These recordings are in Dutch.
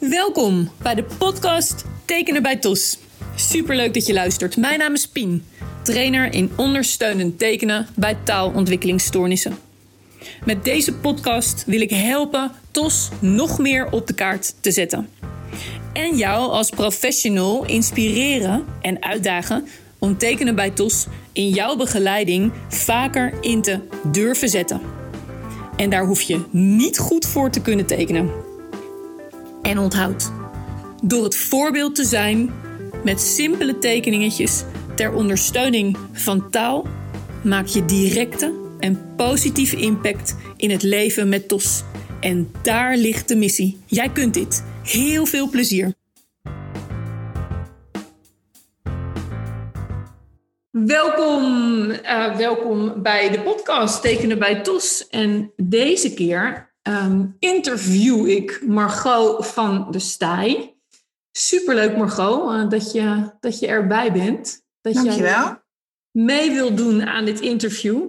Welkom bij de podcast Tekenen bij TOS. Superleuk dat je luistert. Mijn naam is Pien, trainer in ondersteunend tekenen bij taalontwikkelingsstoornissen. Met deze podcast wil ik helpen TOS nog meer op de kaart te zetten. En jou als professional inspireren en uitdagen om tekenen bij TOS in jouw begeleiding vaker in te durven zetten. En daar hoef je niet goed voor te kunnen tekenen. En onthoud, door het voorbeeld te zijn met simpele tekeningetjes ter ondersteuning van taal, maak je directe en positieve impact in het leven met TOS. En daar ligt de missie. Jij kunt dit. Heel veel plezier. Welkom, uh, welkom bij de podcast Tekenen bij TOS. En deze keer um, interview ik Margot van de Stij. Superleuk Margot, uh, dat, je, dat je erbij bent. Dat Dankjewel. je mee wil doen aan dit interview.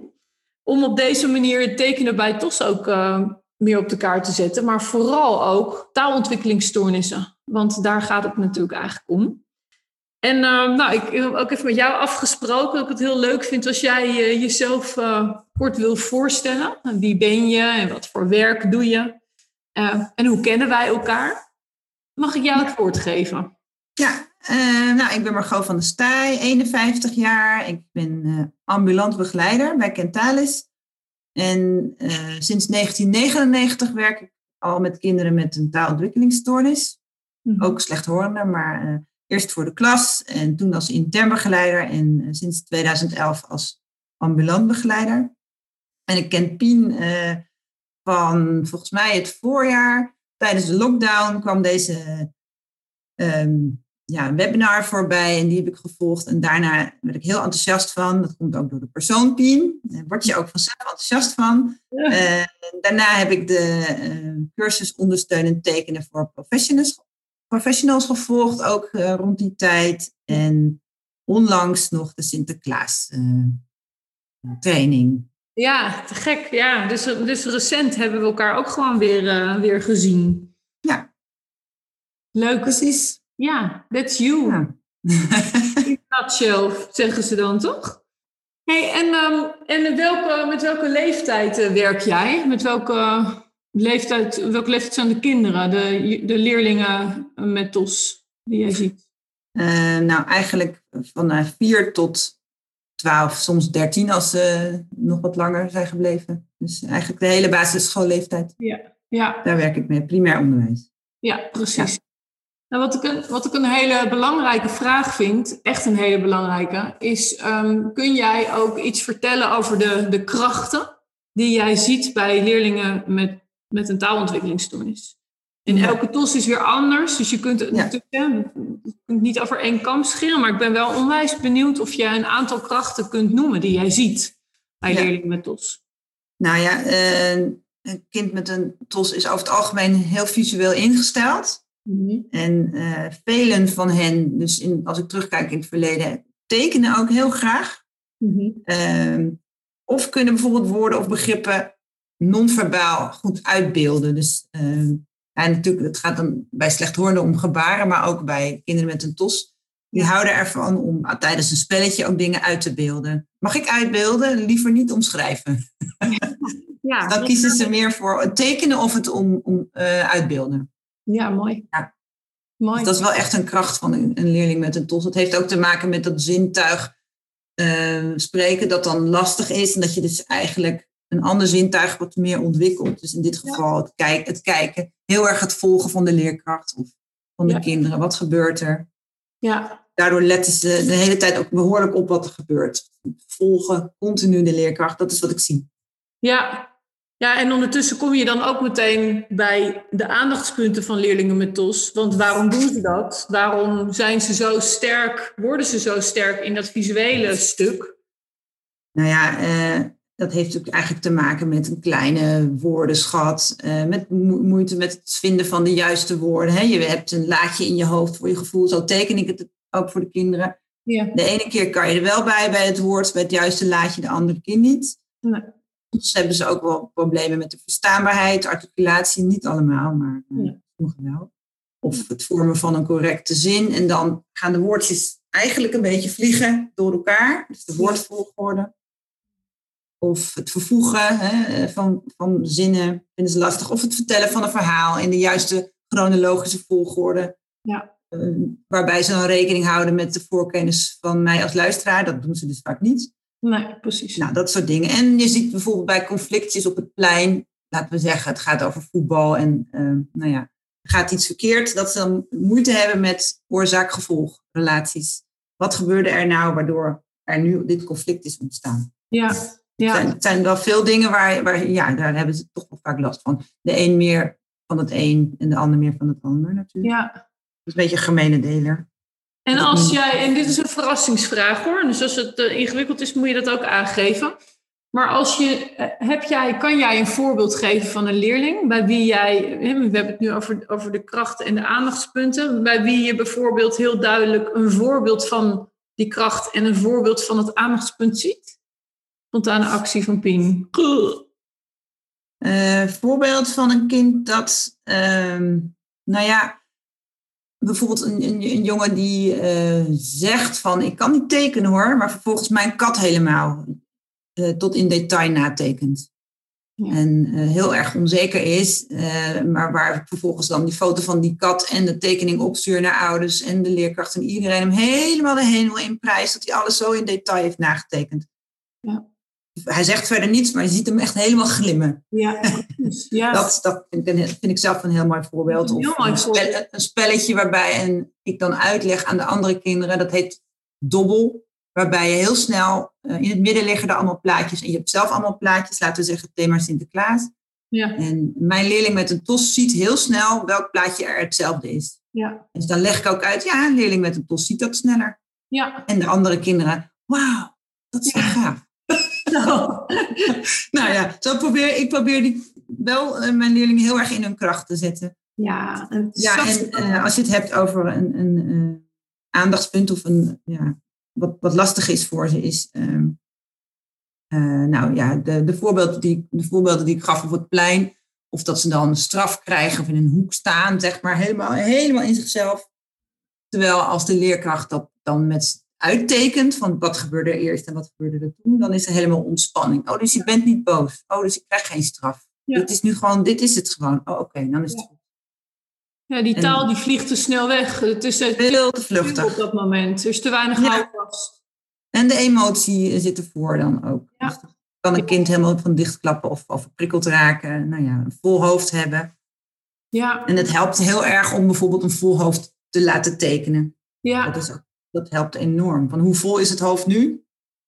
Om op deze manier het tekenen bij TOS ook uh, meer op de kaart te zetten. Maar vooral ook taalontwikkelingsstoornissen. Want daar gaat het natuurlijk eigenlijk om. En uh, nou, ik heb ook even met jou afgesproken dat ik het heel leuk vind als jij uh, jezelf uh, kort wil voorstellen. Wie ben je en wat voor werk doe je? en hoe kennen wij elkaar? Mag ik jou het woord geven? Ja, nou, ik ben Margot van der Staaij, 51 jaar. Ik ben ambulant begeleider bij Kentalis. En sinds 1999 werk ik al met kinderen met een taalontwikkelingsstoornis. Mm -hmm. Ook slechthorenden, maar Eerst voor de klas en toen als intern begeleider en sinds 2011 als ambulant begeleider. En ik ken Pien uh, van volgens mij het voorjaar. Tijdens de lockdown kwam deze um, ja, webinar voorbij en die heb ik gevolgd. En daarna werd ik heel enthousiast van. Dat komt ook door de persoon Pien. Daar word je ook vanzelf enthousiast van. Ja. Uh, daarna heb ik de uh, cursus ondersteunend tekenen voor professionals professionals gevolgd, ook uh, rond die tijd. En onlangs nog de Sinterklaas uh, training. Ja, te gek. Ja, dus, dus recent hebben we elkaar ook gewoon weer, uh, weer gezien. Ja. Leuk. Precies. Ja, that's you. Ja. In nutshell, zeggen ze dan toch? Hey, en um, en welke, met welke leeftijd werk jij? Met welke leeftijd, welke leeftijd zijn de kinderen, de, de leerlingen met TOS die jij ziet? Uh, nou, eigenlijk van uh, 4 tot 12, soms 13 als ze nog wat langer zijn gebleven. Dus eigenlijk de hele basisschoolleeftijd. Ja, ja. Daar werk ik mee, primair onderwijs. Ja, precies. Ja. Nou, wat, ik een, wat ik een hele belangrijke vraag vind, echt een hele belangrijke, is: um, kun jij ook iets vertellen over de, de krachten die jij ziet bij leerlingen met met een taalontwikkelingsstoornis. En ja. elke TOS is weer anders, dus je kunt het ja. natuurlijk je kunt niet over één kam scheren, maar ik ben wel onwijs benieuwd of jij een aantal krachten kunt noemen die jij ziet bij leerlingen met TOS. Nou ja, uh, een kind met een TOS is over het algemeen heel visueel ingesteld. Mm -hmm. En uh, velen van hen, dus in, als ik terugkijk in het verleden, tekenen ook heel graag. Mm -hmm. uh, of kunnen bijvoorbeeld woorden of begrippen non-verbaal goed uitbeelden. Dus uh, ja, natuurlijk, het gaat dan bij slechthorenden om gebaren, maar ook bij kinderen met een tos. Die houden ervan om ah, tijdens een spelletje ook dingen uit te beelden. Mag ik uitbeelden? Liever niet omschrijven. Ja, dan kiezen ze meer voor het tekenen of het om, om uh, uitbeelden. Ja, mooi. Ja. mooi. Dus dat is wel echt een kracht van een, een, leerling met een tos. Het heeft ook te maken met dat zintuig uh, spreken dat dan lastig is. En dat je dus eigenlijk een ander zintuig wat meer ontwikkeld. Dus in dit geval het, kijk, het kijken. Heel erg het volgen van de leerkracht of van de ja. kinderen. Wat gebeurt er? Ja. Daardoor letten ze de hele tijd ook behoorlijk op wat er gebeurt. Volgen continu de leerkracht. Dat is wat ik zie. Ja. Ja, en ondertussen kom je dan ook meteen bij de aandachtspunten van leerlingen met TOS. Want waarom doen ze dat? Waarom zijn ze zo sterk, worden ze zo sterk in dat visuele stuk? Nou ja, uh, dat heeft natuurlijk eigenlijk te maken met een kleine woordenschat, uh, met mo moeite met het vinden van de juiste woorden. Hè. Je hebt een laadje in je hoofd voor je gevoel, zo teken ik het ook voor de kinderen. Ja. De ene keer kan je er wel bij, bij het woord, bij het juiste laadje, de andere keer niet. Soms hebben ze ook wel problemen met de verstaanbaarheid, articulatie, niet allemaal, maar ja. sommige wel. Of Of het vormen van een correcte zin. En dan gaan de woordjes eigenlijk een beetje vliegen door elkaar. Dus de woordvolgorde. Of het vervoegen hè, van, van zinnen vinden ze lastig. Of het vertellen van een verhaal in de juiste chronologische volgorde. Ja. Uh, waarbij ze dan rekening houden met de voorkennis van mij als luisteraar. Dat doen ze dus vaak niet. Nee, precies. Nou, dat soort dingen. En je ziet bijvoorbeeld bij conflictjes op het plein, laten we zeggen, het gaat over voetbal en uh, nou ja, gaat iets verkeerd, dat ze dan moeite hebben met oorzaak-gevolg relaties. Wat gebeurde er nou waardoor er nu dit conflict is ontstaan? Ja, ja. Het, zijn, het zijn wel veel dingen waar, waar, ja, daar hebben ze toch wel vaak last van. De een meer van het een en de ander meer van het ander natuurlijk. Ja. Dat is een beetje een gemene deler. En als jij, en dit is een verrassingsvraag hoor, dus als het uh, ingewikkeld is, moet je dat ook aangeven. Maar als je, uh, heb jij, kan jij een voorbeeld geven van een leerling bij wie jij, we hebben het nu over, over de krachten en de aandachtspunten, bij wie je bijvoorbeeld heel duidelijk een voorbeeld van die kracht en een voorbeeld van het aandachtspunt ziet? Spontane actie van Pien. Uh, voorbeeld van een kind dat, nou ja, bijvoorbeeld een, een, een jongen die uh, zegt van ik kan niet tekenen hoor, maar vervolgens mijn kat helemaal uh, tot in detail natekent. Ja. En heel erg onzeker is, maar waar vervolgens dan die foto van die kat en de tekening opstuur naar ouders en de leerkracht en iedereen hem helemaal de hemel in prijs dat hij alles zo in detail heeft nagetekend. Ja. Hij zegt verder niets, maar je ziet hem echt helemaal glimmen. Ja, ja. dat, dat vind, ik, vind, ik, zelf een heel mooi voorbeeld. Een, heel mooi een, spel, een, spelletje waarbij een, ik dan uitleg aan de andere kinderen, dat heet dobbel. Waarbij je heel snel, uh, in het midden liggen er allemaal plaatjes. En je hebt zelf allemaal plaatjes, laten we zeggen thema Sinterklaas. Ja. En mijn leerling met een tos ziet heel snel welk plaatje er hetzelfde is. Ja. Dus dan leg ik ook uit, ja, een leerling met een tos ziet dat sneller. Ja. En de andere kinderen, wauw, dat is ja. gaaf. Nou, nou ja, zo probeer, ik probeer die, wel uh, mijn leerlingen heel erg in hun kracht te zetten. Ja, en, ja, en uh, als je het hebt over een, een uh, aandachtspunt of een, ja, wat, wat lastig is voor ze, is. nou ja, de, de, voorbeelden die, de voorbeelden die ik gaf op het plein, of dat ze dan straf krijgen of in een hoek staan, zeg maar, helemaal, helemaal in zichzelf. Terwijl als de leerkracht dat dan met uittekent van wat gebeurde er eerst en wat gebeurde er toen, dan is er helemaal ontspanning. Oh, dus je bent niet boos. Oh, dus ik krijg geen straf. Ja. Dit is nu gewoon, dit is het gewoon. Oh, oké, okay, dan is het ja. goed. Ja, die taal en, die vliegt te snel weg. Het is veel te vluchtig op dat moment. Er is te weinig ja. houvast. En de emotie zit ervoor dan ook. Ja. Dus kan een kind helemaal van dichtklappen of, of prikkeld raken. Nou ja, een vol hoofd hebben. Ja. En het helpt heel erg om bijvoorbeeld een vol hoofd te laten tekenen. Ja. Dat is ook dat helpt enorm. Van hoe vol is het hoofd nu?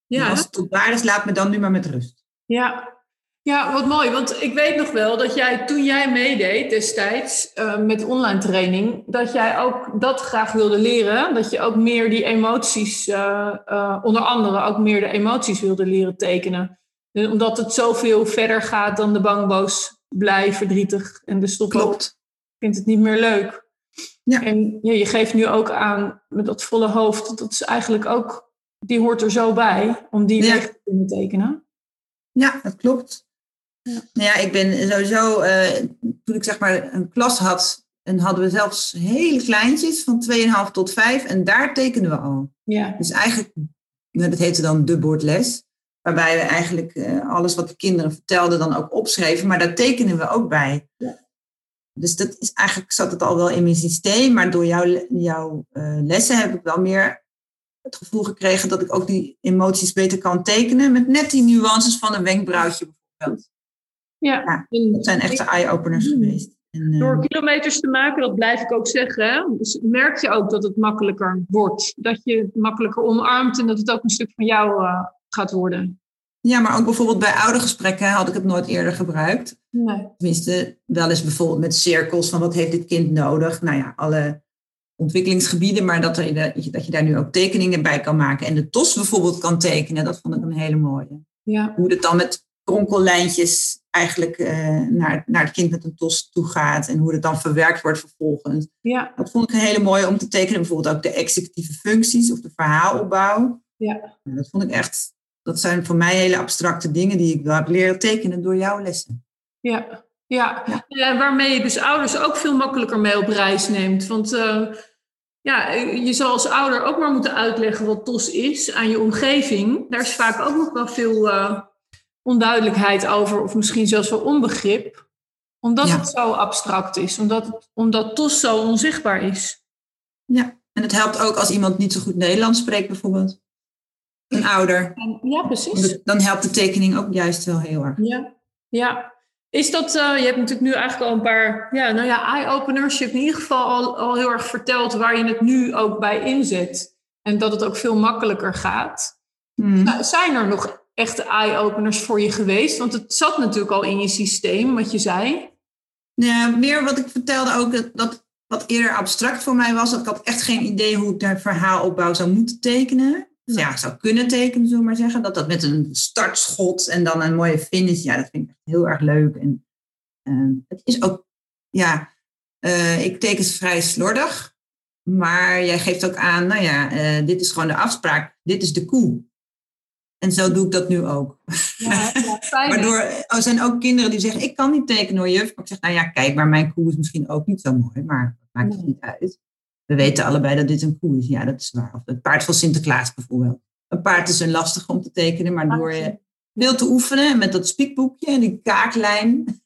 Ja. En als het tot waar is, laat me dan nu maar met rust. Ja. ja, wat mooi. Want ik weet nog wel dat jij toen jij meedeed destijds uh, met online training, dat jij ook dat graag wilde leren. Dat je ook meer die emoties, uh, uh, onder andere ook meer de emoties wilde leren tekenen. En omdat het zoveel verder gaat dan de bang, boos, blij, verdrietig en de stop. Klopt. Vindt het niet meer leuk. Ja. En ja, je geeft nu ook aan met dat volle hoofd, dat is eigenlijk ook, die hoort er zo bij om die Ja. weg te kunnen tekenen. Ja, dat klopt. Ja. Nou ja, ik ben sowieso, eh, toen ik zeg maar een klas had, en hadden we zelfs hele kleintjes van 2,5 tot 5 en daar tekenen we al. Ja, Dus eigenlijk, nou, dat heette dan de bordles, waarbij we eigenlijk eh, alles wat de kinderen vertelden dan ook opschreven, maar daar tekenen we ook bij. Ja. Dus dat is eigenlijk zat het al wel in mijn systeem, maar door jouw, jouw uh, lessen heb ik wel meer het gevoel gekregen dat ik ook die emoties beter kan tekenen met net die nuances van een wenkbrauwtje bijvoorbeeld. ja. Dat zijn echte eye-openers geweest. En, uh, door kilometers te maken, dat blijf ik ook zeggen, dus merk je ook dat het makkelijker wordt. Dat je het makkelijker omarmt en dat het ook een stuk van jou uh, gaat worden. Ja, maar ook bijvoorbeeld bij oudergesprekken had ik het nooit eerder gebruikt. Nee. Tenminste, wel eens bijvoorbeeld met cirkels van wat heeft dit kind nodig. Nou ja, alle ontwikkelingsgebieden, maar dat, er, dat je daar nu ook tekeningen bij kan maken. En de TOS bijvoorbeeld kan tekenen, dat vond ik een hele mooie. Ja, Hoe het dan met kronkellijntjes eigenlijk uh, naar, naar het kind met een TOS toe gaat. En hoe het dan verwerkt wordt vervolgens. ja, Dat vond ik een hele mooie om te tekenen. Bijvoorbeeld ook de executieve functies of de verhaalopbouw. ja. Dat vond ik echt, dat zijn voor mij hele abstracte dingen die ik wel heb leren tekenen door jouw lessen. ja. Ja. ja. waarmee je dus ouders ook veel makkelijker mee op reis neemt. Want uh, ja, je zal als ouder ook maar moeten uitleggen wat TOS is aan je omgeving. Daar is vaak ook nog wel veel uh, onduidelijkheid over, of misschien zelfs wel onbegrip. Omdat het zo abstract is, omdat, omdat TOS zo onzichtbaar is. Ja, en het helpt ook als iemand niet zo goed Nederlands spreekt, bijvoorbeeld. Een ouder. Ja, precies. Dan helpt de tekening ook juist wel heel erg. Ja, ja. Is dat, uh, je hebt natuurlijk nu eigenlijk al een paar ja, nou ja, eye-openers. Je hebt in ieder geval al, al heel erg verteld waar je het nu ook bij inzet. En dat het ook veel makkelijker gaat. Hmm. Nou, zijn er nog echte eye-openers voor je geweest? Want het zat natuurlijk al in je systeem, wat je zei. Ja, meer wat ik vertelde ook, dat, dat wat eerder abstract voor mij was. Dat ik had echt geen idee hoe ik daar verhaalopbouw zou moeten tekenen ja, zou kunnen tekenen, zullen we maar zeggen. Dat dat met een startschot en dan een mooie finish, ja, dat vind ik echt heel erg leuk. En uh, het is ook, ja, uh, ik teken vrij slordig. Maar jij geeft ook aan, nou ja, uh, dit is gewoon de afspraak. Dit is de koe. En zo doe ik dat nu ook. Ja, ja, Waardoor er zijn ook kinderen die zeggen, ik kan niet tekenen hoor juf. Maar ik zeg, nou ja, kijk, maar mijn koe is misschien ook niet zo mooi. Maar dat maakt het niet uit. We weten allebei dat dit een koe is. Ja, dat is waar. Of het paard van Sinterklaas bijvoorbeeld. Een paard is een lastig om te tekenen, maar door je veel te oefenen met dat spiekboekje en die kaaklijn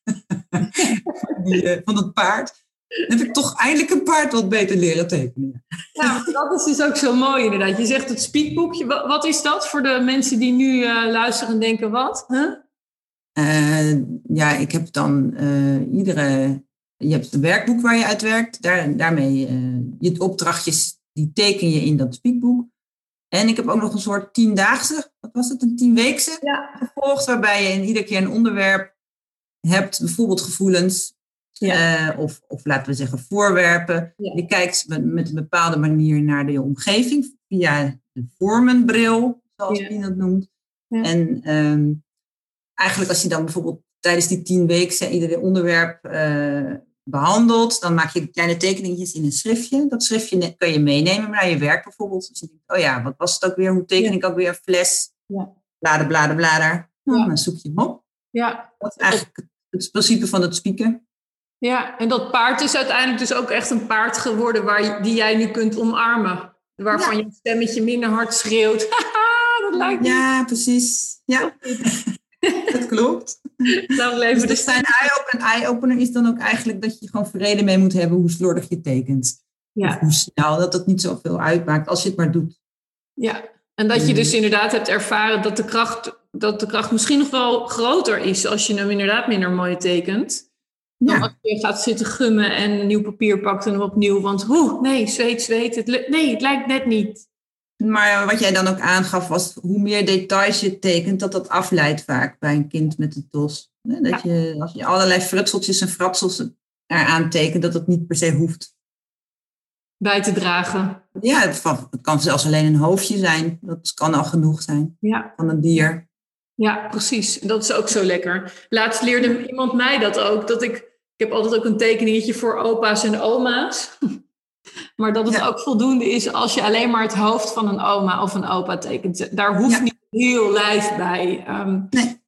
eh, van het paard, heb ik toch eindelijk een paard wat beter leren tekenen. Ja, dat is dus ook zo mooi inderdaad. Je zegt het spiekboekje. Wat is dat voor de mensen die nu uh, luisteren en denken wat? Huh? Uh, ja, ik heb dan uh, iedere je hebt het werkboek waar je uit werkt. Daar, daarmee uh, je opdrachtjes, die teken je in dat speakboek. En ik heb ook nog een soort tiendaagse, wat was het, een tienweekse ja. gevolgd. Waarbij je in ieder keer een onderwerp hebt, bijvoorbeeld gevoelens. Ja. Uh, of, of laten we zeggen voorwerpen. Je kijkt met, met, een bepaalde manier naar de omgeving via de vormenbril, zoals je dat noemt. En um, eigenlijk als je dan bijvoorbeeld tijdens die tien weken ieder onderwerp uh, behandeld. Dan maak je kleine tekeningetjes in een schriftje. Dat schriftje kan je meenemen naar je werk bijvoorbeeld. Dus je denkt, oh ja, wat was het ook weer? Hoe teken ik ook weer een fles? Ja. Blader, blader, blader. Nou, dan zoek je hem op. Ja. Dat is eigenlijk het principe van het spieken. Ja, en dat paard is uiteindelijk dus ook echt een paard geworden waar, die jij nu kunt omarmen. Waarvan je stemmetje minder hard schreeuwt. dat lijkt me. Ja, precies. Ja. dat klopt. Lang leven dus zijn eye-opener. eye-opener is dan ook eigenlijk dat je gewoon vrede mee moet hebben hoe slordig je tekent. Ja. Of hoe snel, dat het niet zoveel uitmaakt als je het maar doet. Ja, en dat je dus inderdaad hebt ervaren dat de kracht, dat de kracht misschien nog wel groter is als je hem inderdaad minder mooi tekent. Dan als je gaat zitten gummen en een nieuw papier pakt en hem opnieuw. Want hoe, nee, zweet, zweet. Het, nee, het lijkt net niet. Maar wat jij dan ook aangaf was, hoe meer details je tekent, dat dat afleidt vaak bij een kind met een tos. Dat je, als je allerlei frutseltjes en fratsels eraan tekent, dat dat niet per se hoeft. Bij te dragen. Ja, het, kan zelfs alleen een hoofdje zijn. Dat kan al genoeg zijn ja. van een dier. Ja, precies. Dat is ook zo lekker. Laatst leerde iemand mij dat ook. Dat ik, ik heb altijd ook een tekeningetje voor opa's en oma's. Maar dat het ook voldoende is als je alleen maar het hoofd van een oma of een opa tekent. Daar hoeft niet heel lijf bij. Um, nee,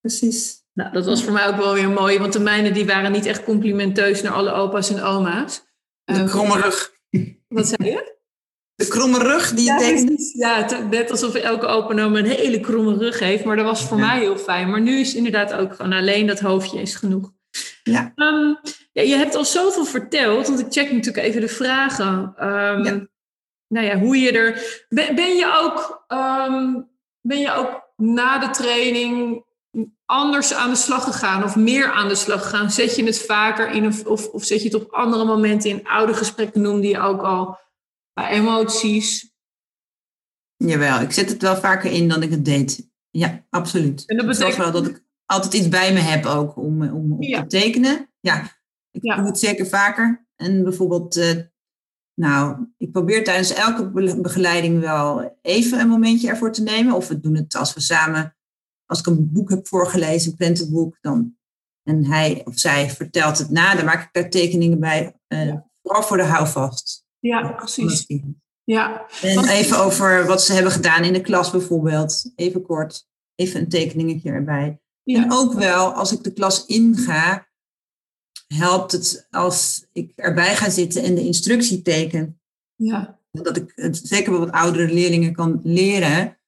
precies. Nou, dat was voor mij ook wel weer mooi, want de mijnen die waren niet echt complimenteus naar alle opa's en oma's. De um, kromme rug. Wat zei je? De kromme rug die je ja, tekent. Ja, net alsof elke opa een hele kromme rug heeft. Maar dat was voor mij heel fijn. Maar nu is inderdaad ook gewoon alleen dat hoofdje is genoeg. Ja. Um, ja, je hebt al zoveel verteld, want ik check natuurlijk even de vragen. Um, ja. Nou ja, hoe je er. Ben, ben je ook, um, ben je ook na de training anders aan de slag gegaan of meer aan de slag gegaan? Zet je het vaker in of, of, of zet je het op andere momenten in? Oude gesprekken noemde je ook al bij emoties. Jawel, ik zet het wel vaker in dan ik het deed. Ja, absoluut. En dat betekent wel dat ik altijd iets bij me heb ook om, om op te tekenen. Ja, ik doe het zeker vaker. En bijvoorbeeld, uh, nou, ik probeer tijdens elke begeleiding wel even een momentje ervoor te nemen. Of we doen het als we samen, als ik een boek heb voorgelezen, een prentenboek, dan, en hij of zij vertelt het na, dan maak ik daar tekeningen bij. Uh, vooral voor de houvast. Ja, precies. Ja. En even over wat ze hebben gedaan in de klas bijvoorbeeld. Even kort, even een tekeningetje erbij. En ook wel, als ik de klas inga, helpt het als ik erbij ga zitten en de instructie teken. Ja. Dat ik het zeker wel wat oudere leerlingen kan leren.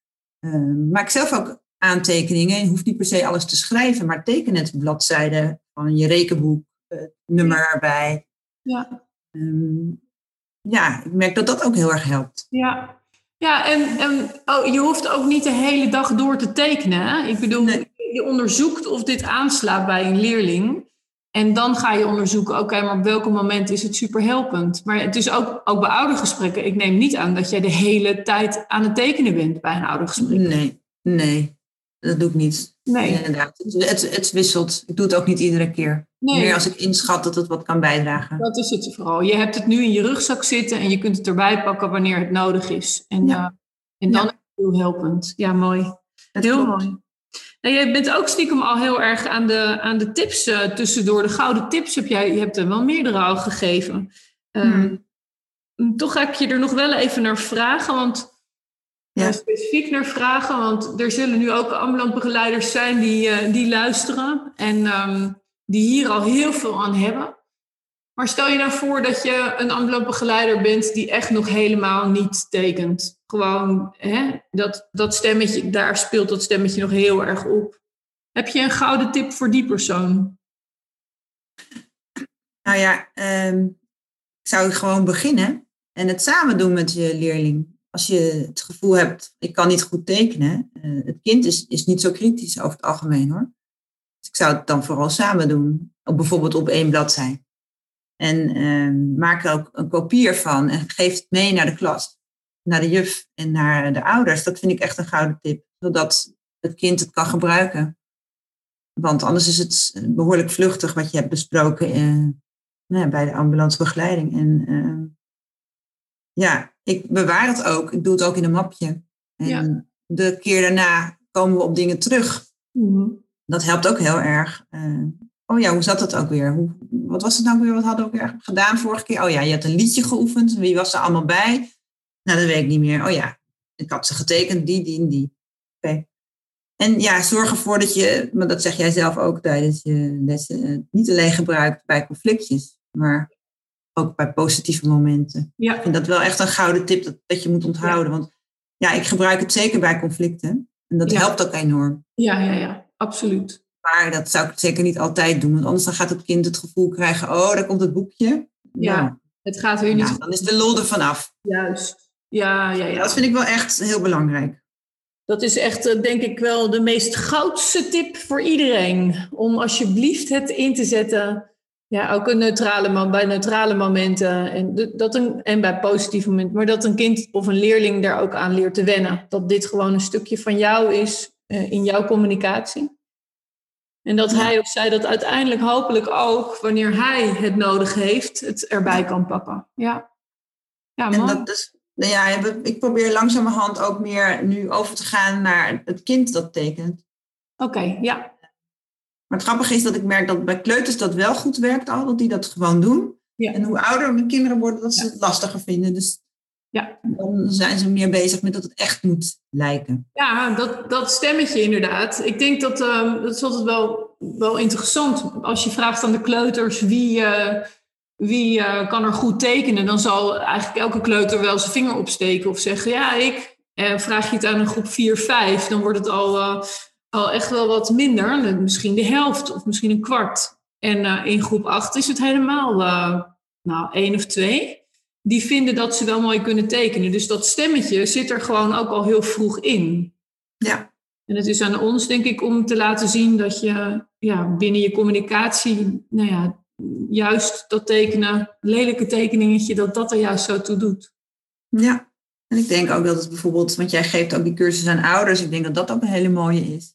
Uh, maak zelf ook aantekeningen. Je hoeft niet per se alles te schrijven, maar teken het bladzijde van je rekenboek, het nummer erbij. Ja. Um, ja, ik merk dat dat ook heel erg helpt. Ja, ja en, en oh, je hoeft ook niet de hele dag door te tekenen. Hè? Ik bedoel, je onderzoekt of dit aanslaat bij een leerling. En dan ga je onderzoeken, oké, maar op welk moment is het superhelpend? Maar het is ook, ook bij oudergesprekken. Ik neem niet aan dat jij de hele tijd aan het tekenen bent bij een oudergesprek. Nee, nee, dat doe ik niet. Nee. Inderdaad. Het, het wisselt. Ik doe het ook niet iedere keer. Nee. Meer als ik inschat dat het wat kan bijdragen. Dat is het vooral. Je hebt het nu in je rugzak zitten en je kunt het erbij pakken wanneer het nodig is. En, ja. uh, en dan ja. is het heel helpend. Ja, mooi. Dat heel klopt. mooi. Nou, jij bent ook stiekem al heel erg aan de, aan de tips uh, tussendoor. De gouden tips heb jij, je hebt er wel meerdere al gegeven. Um, hmm. Toch ga ik je er nog wel even naar vragen, want ja. specifiek naar vragen, want er zullen nu ook ambulant begeleiders zijn die, uh, die luisteren en um, die hier al heel veel aan hebben. Maar stel je nou voor dat je een ambulant begeleider bent die echt nog helemaal niet tekent. Gewoon, hè, dat, dat stemmetje, daar speelt dat stemmetje nog heel erg op. Heb je een gouden tip voor die persoon? Nou ja, um, ik zou gewoon beginnen en het samen doen met je leerling. Als je het gevoel hebt, ik kan niet goed tekenen. Uh, het kind is, is niet zo kritisch over het algemeen hoor. Dus ik zou het dan vooral samen doen. Of bijvoorbeeld op één bladzij. En uh, maak er ook een kopie ervan en geef het mee naar de klas. Naar de juf en naar de ouders. Dat vind ik echt een gouden tip. Zodat het kind het kan gebruiken. Want anders is het behoorlijk vluchtig wat je hebt besproken uh, nou, bij de ambulance begeleiding. En uh, ja, ik bewaar het ook. Ik doe het ook in een mapje. En ja. de keer daarna komen we op dingen terug. Mm-hmm. Dat helpt ook heel erg. Uh, oh ja, hoe zat dat ook weer? Hoe, wat was het nou weer? Wat hadden we ook weer gedaan vorige keer? Oh ja, je hebt een liedje geoefend. Wie was er allemaal bij? Nou, dat weet ik niet meer. Oh ja, ik had ze getekend, die, die en die. Oké. Okay. En ja, zorg ervoor dat je, maar dat zeg jij zelf ook tijdens je lessen, niet alleen gebruikt bij conflictjes, maar ook bij positieve momenten. Ja. Ik vind dat wel echt een gouden tip dat, dat je moet onthouden. Ja. Want ja, ik gebruik het zeker bij conflicten. En dat Ja. helpt ook enorm. Ja, ja, ja, absoluut. Maar dat zou ik zeker niet altijd doen. Want anders dan gaat het kind het gevoel krijgen, oh, daar komt het boekje. Ja, Nou, Het gaat weer niet ja, dan is de lol er vanaf. juist. Ja, ja, ja. Dat vind ik wel echt heel belangrijk. Dat is echt, eh, denk ik, wel de meest goudste tip voor iedereen. Om alsjeblieft het in te zetten. Ja, ook een neutrale man, bij neutrale momenten en, dat een, en bij positieve momenten. Maar dat een kind of een leerling daar ook aan leert te wennen. Dat dit gewoon een stukje van jou is eh, in jouw communicatie. En dat hij of zij dat uiteindelijk hopelijk ook, wanneer hij het nodig heeft, het erbij kan pakken. Ja, ja En mooi. dat is, nou ja, ik probeer langzamerhand ook meer nu over te gaan naar het kind dat tekent. Oké, ja. Maar het grappige is dat ik merk dat bij kleuters dat wel goed werkt al, dat die dat gewoon doen. Ja. En hoe ouder mijn kinderen worden, dat ze het lastiger vinden. Dus Ja. dan zijn ze meer bezig met dat het echt moet lijken. Ja, dat, dat stemmetje inderdaad. Ik denk dat ehm, dat is altijd wel, wel interessant. Als je vraagt aan de kleuters wie, eh, wie eh, kan er goed tekenen, dan zal eigenlijk elke kleuter wel zijn vinger opsteken of zeggen ja, ik. En vraag je het aan een groep 4, 5, dan wordt het al, eh, al echt wel wat minder. Misschien de helft of misschien een kwart. En eh, in groep 8 is het helemaal eh, nou, één of twee die vinden dat ze wel mooi kunnen tekenen. Dus dat stemmetje zit er gewoon ook al heel vroeg in. Ja, En het is aan ons, denk ik, om te laten zien dat je ja, binnen je communicatie, nou ja, juist dat tekenen, lelijke tekeningetje, dat dat er juist zo toe doet. ja. En ik denk ook dat het bijvoorbeeld, want jij geeft ook die cursus aan ouders. Ik denk dat dat ook een hele mooie is.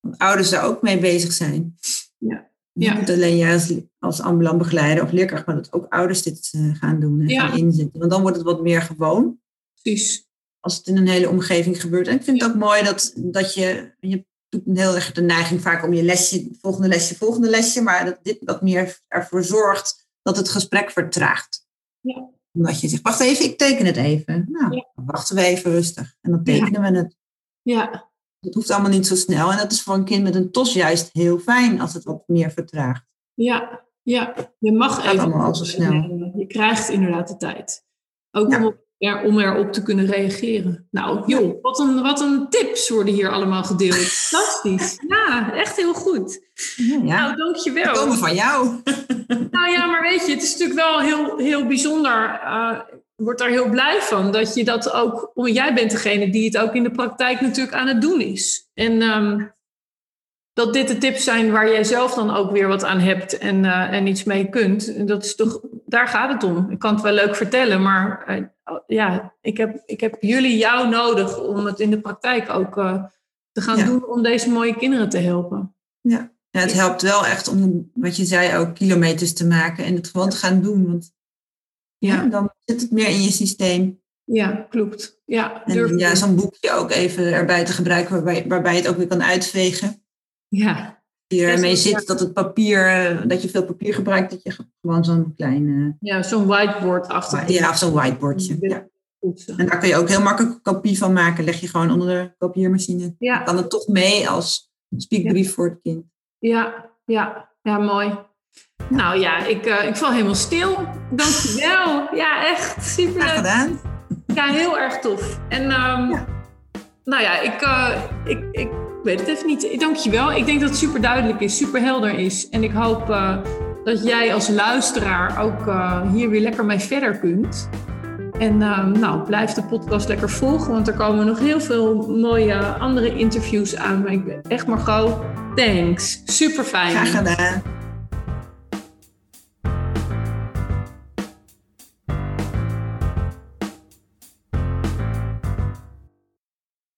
Want ouders daar ook mee bezig zijn. Ja. Niet Ja. alleen jij als, als ambulant begeleider of leerkracht, maar dat ook ouders dit eh, gaan doen en Ja. gaan inzetten. Want dan wordt het wat meer gewoon. Precies. als het in een hele omgeving gebeurt. En ik vind het ook mooi dat, dat je, je heel erg de neiging vaak om je lesje, volgende lesje, volgende lesje, maar dat dit wat meer ervoor zorgt dat het gesprek vertraagt. Ja. Omdat je zegt, wacht even, ik teken het even. Nou, Ja. dan wachten we even rustig. En dan tekenen we het. Ja, Het hoeft allemaal niet zo snel. En dat is voor een kind met een tos juist heel fijn als het wat meer vertraagt. ja, Ja, je mag even. allemaal al zo snel. Je krijgt inderdaad de tijd. Ook Ja. om, er, om erop te kunnen reageren. Nou, joh, wat een, wat een tips worden hier allemaal gedeeld. Fantastisch. Ja, echt heel goed. Ja, Nou, ja. dankjewel. Die komen van jou. Nou ja, maar weet je, het is natuurlijk wel heel, heel bijzonder. eh, ik word daar heel blij van dat je dat ook. om- Jij bent degene die het ook in de praktijk natuurlijk aan het doen is. En ehm, dat dit de tips zijn waar jij zelf dan ook weer wat aan hebt en, eh, en iets mee kunt. En Dat is toch, daar gaat het om. Ik kan het wel leuk vertellen, maar eh, ja, ik heb, ik heb jullie, jou nodig om het in de praktijk ook eh, te gaan Ja. doen om deze mooie kinderen te helpen. Ja, het helpt wel echt om, wat je zei, ook kilometers te maken en het gewoon te gaan doen. Want ja, dan zit het meer in je systeem. Ja, klopt. Ja, durf En ja, zo'n boekje ook even erbij te gebruiken, waarbij, waarbij je het ook weer kan uitvegen. ja. Ja, ermee zit dat het papier, eh, dat je veel papier gebruikt, dat je gewoon zo'n klein, ja zo'n whiteboard achter. ja, of zo'n whiteboardje. Ja. En daar kun je ook heel makkelijk een kopie van maken. Leg je gewoon onder de kopieermachine. Dan Ja, kan het toch mee als spiekbrief voor het kind. ja, ja, ja, mooi. Nou ja, ik, eh, ik val helemaal stil. Dankjewel. Ja, echt Graag super. gedaan. Ja, heel erg tof. En ehm, nou ja, ik, eh, ik, ik weet het even niet. Dankjewel. Ik denk dat het super duidelijk is, super helder is. En ik hoop eh, dat jij als luisteraar ook eh, hier weer lekker mee verder kunt. En ehm, nou, blijf de podcast lekker volgen, want er komen nog heel veel mooie andere interviews aan. Maar ik ben echt Margot, thanks. Super fijn. Graag gedaan.